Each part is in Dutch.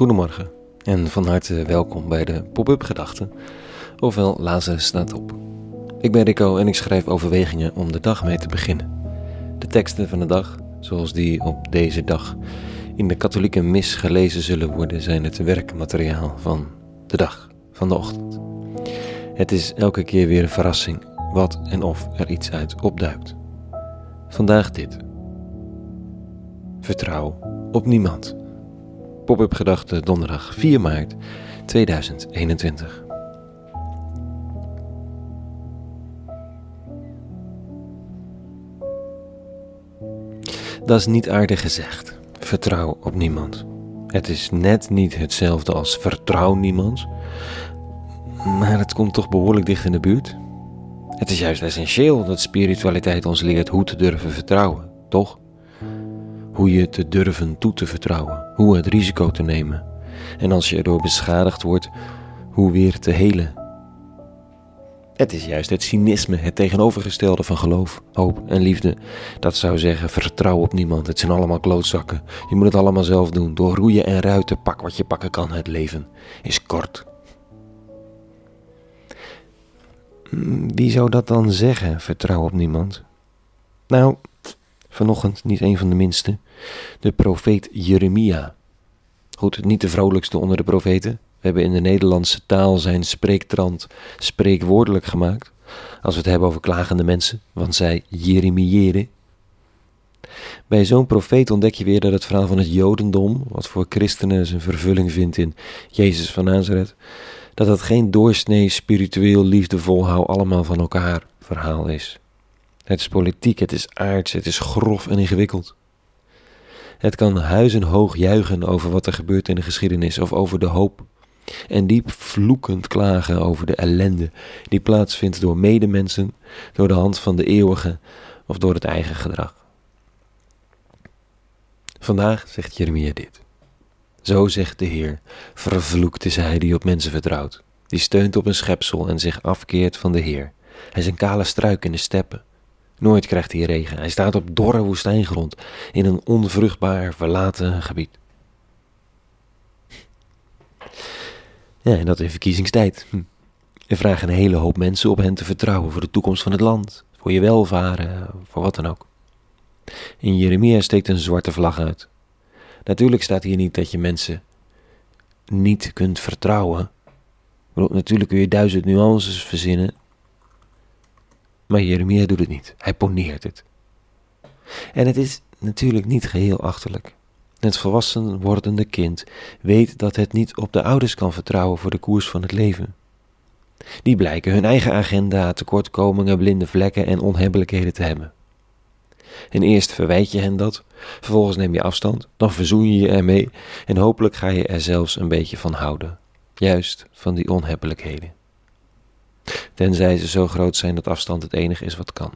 Goedemorgen en van harte welkom bij de Pop-up Gedachten, ofwel Lazarus staat op. Ik ben Rico en ik schrijf overwegingen om de dag mee te beginnen. De teksten van de dag, zoals die op deze dag in de katholieke mis gelezen zullen worden, zijn het werkmateriaal van de dag, van de ochtend. Het is elke keer weer een verrassing wat en of er iets uit opduikt. Vandaag dit. Vertrouw op niemand. Pop-up gedachte donderdag 4 maart 2021. Dat is niet aardig gezegd. Vertrouw op niemand. Het is net niet hetzelfde als vertrouw niemand, maar het komt toch behoorlijk dicht in de buurt. Het is juist essentieel dat spiritualiteit ons leert hoe te durven vertrouwen, toch? Hoe je te durven toe te vertrouwen, hoe het risico te nemen. En als je erdoor beschadigd wordt, hoe weer te helen. Het is juist het cynisme, het tegenovergestelde van geloof, hoop en liefde. Dat zou zeggen: vertrouw op niemand, het zijn allemaal klootzakken. Je moet het allemaal zelf doen, door roeien en ruiten, pak wat je pakken kan. Het leven is kort. Hmm, wie zou dat dan zeggen, vertrouw op niemand? Nou, vanochtend niet een van de minste, de profeet Jeremia. Goed, niet de vrolijkste onder de profeten. We hebben in de Nederlandse taal zijn spreektrand spreekwoordelijk gemaakt. Als we het hebben over klagende mensen, want zij jeremiëren. Bij zo'n profeet ontdek je weer dat het verhaal van het Jodendom, wat voor christenen zijn vervulling vindt in Jezus van Nazareth, dat dat geen doorsnee spiritueel liefdevol hou allemaal van elkaar verhaal is. Het is politiek, het is aards, het is grof en ingewikkeld. Het kan huizenhoog juichen over wat er gebeurt in de geschiedenis of over de hoop. En diep vloekend klagen over de ellende die plaatsvindt door medemensen, door de hand van de eeuwige of door het eigen gedrag. Vandaag zegt Jeremia dit. Zo zegt de Heer, vervloekt is hij die op mensen vertrouwt, die steunt op een schepsel en zich afkeert van de Heer. Hij is een kale struik in de steppen. Nooit krijgt hij regen. Hij staat op dorre woestijngrond in een onvruchtbaar verlaten gebied. Ja, en dat in verkiezingstijd. Hm. Er vragen een hele hoop mensen op hen te vertrouwen voor de toekomst van het land, voor je welvaren, voor wat dan ook. In Jeremia steekt een zwarte vlag uit. Natuurlijk staat hier niet dat je mensen niet kunt vertrouwen. Natuurlijk kun je duizend nuances verzinnen. Maar Jeremia doet het niet. Hij poneert het. En het is natuurlijk niet geheel achterlijk. Het volwassen wordende kind weet dat het niet op de ouders kan vertrouwen voor de koers van het leven. Die blijken hun eigen agenda, tekortkomingen, blinde vlekken en onhebbelijkheden te hebben. En eerst verwijt je hen dat, vervolgens neem je afstand, dan verzoen je je ermee en hopelijk ga je er zelfs een beetje van houden. Juist van die onhebbelijkheden. Tenzij ze zo groot zijn dat afstand het enige is wat kan.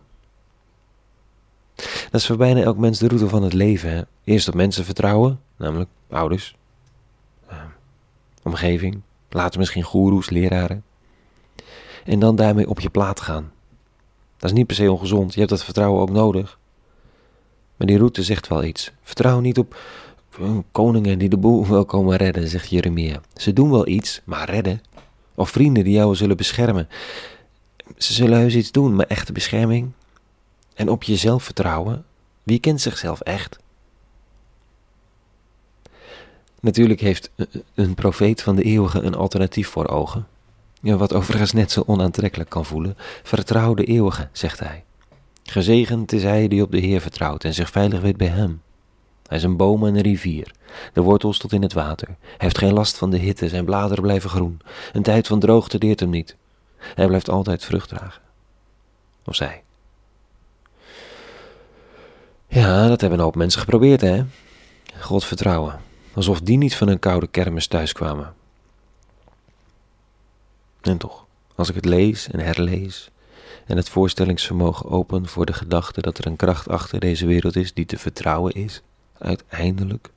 Dat is voor bijna elk mens de route van het leven. Eerst op mensen vertrouwen, namelijk ouders, uh, omgeving, later misschien goeroes, leraren. En dan daarmee op je plaat gaan. Dat is niet per se ongezond, je hebt dat vertrouwen ook nodig. Maar die route zegt wel iets. Vertrouw niet op koningen die de boel wel komen redden, zegt Jeremia. Ze doen wel iets, maar redden. Of vrienden die jou zullen beschermen. Ze zullen heus iets doen, maar echte bescherming, en op jezelf vertrouwen, wie kent zichzelf echt? Natuurlijk heeft een profeet van de eeuwige een alternatief voor ogen. Ja, wat overigens net zo onaantrekkelijk kan voelen. Vertrouw de eeuwige, zegt hij. Gezegend is hij die op de Heer vertrouwt en zich veilig weet bij hem. Hij is een boom en een rivier, de wortels tot in het water. Hij heeft geen last van de hitte, zijn bladeren blijven groen. Een tijd van droogte deert hem niet. Hij blijft altijd vrucht dragen. Of zij. Ja, dat hebben een hoop mensen geprobeerd, hè? God vertrouwen. Alsof die niet van een koude kermis thuis kwamen. En toch, als ik het lees en herlees en het voorstellingsvermogen open voor de gedachte dat er een kracht achter deze wereld is die te vertrouwen is, uiteindelijk,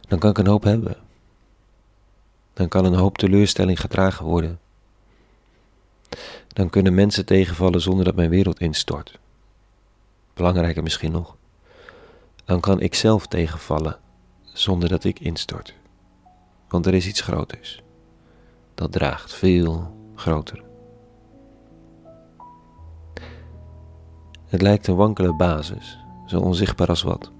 dan kan ik een hoop hebben. Dan kan een hoop teleurstelling gedragen worden. Dan kunnen mensen tegenvallen zonder dat mijn wereld instort belangrijker misschien nog, dan kan ik zelf tegenvallen zonder dat ik instort. Want er is iets groters. Dat draagt veel groter. Het lijkt een wankele basis, zo onzichtbaar als wat.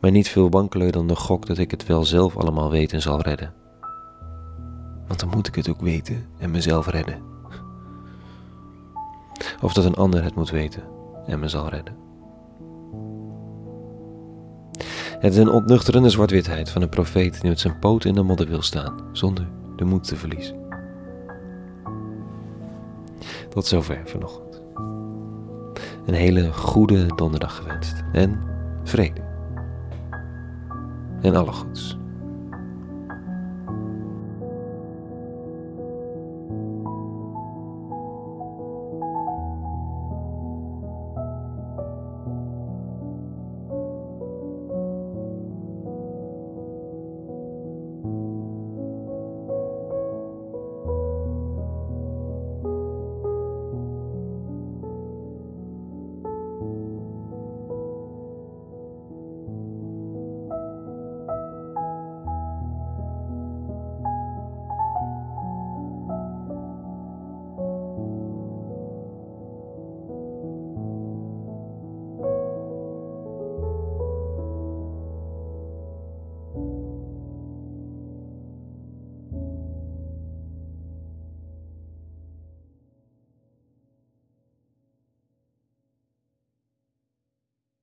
Maar niet veel wankeler dan de gok dat ik het wel zelf allemaal weet en zal redden. Dan moet ik het ook weten en mezelf redden. Of dat een ander het moet weten en me zal redden. Het is een ontnuchterende zwart-witheid van een profeet die met zijn poten in de modder wil staan, zonder de moed te verliezen. Tot zover vanochtend. Een hele goede donderdag gewenst en vrede. En alle goeds.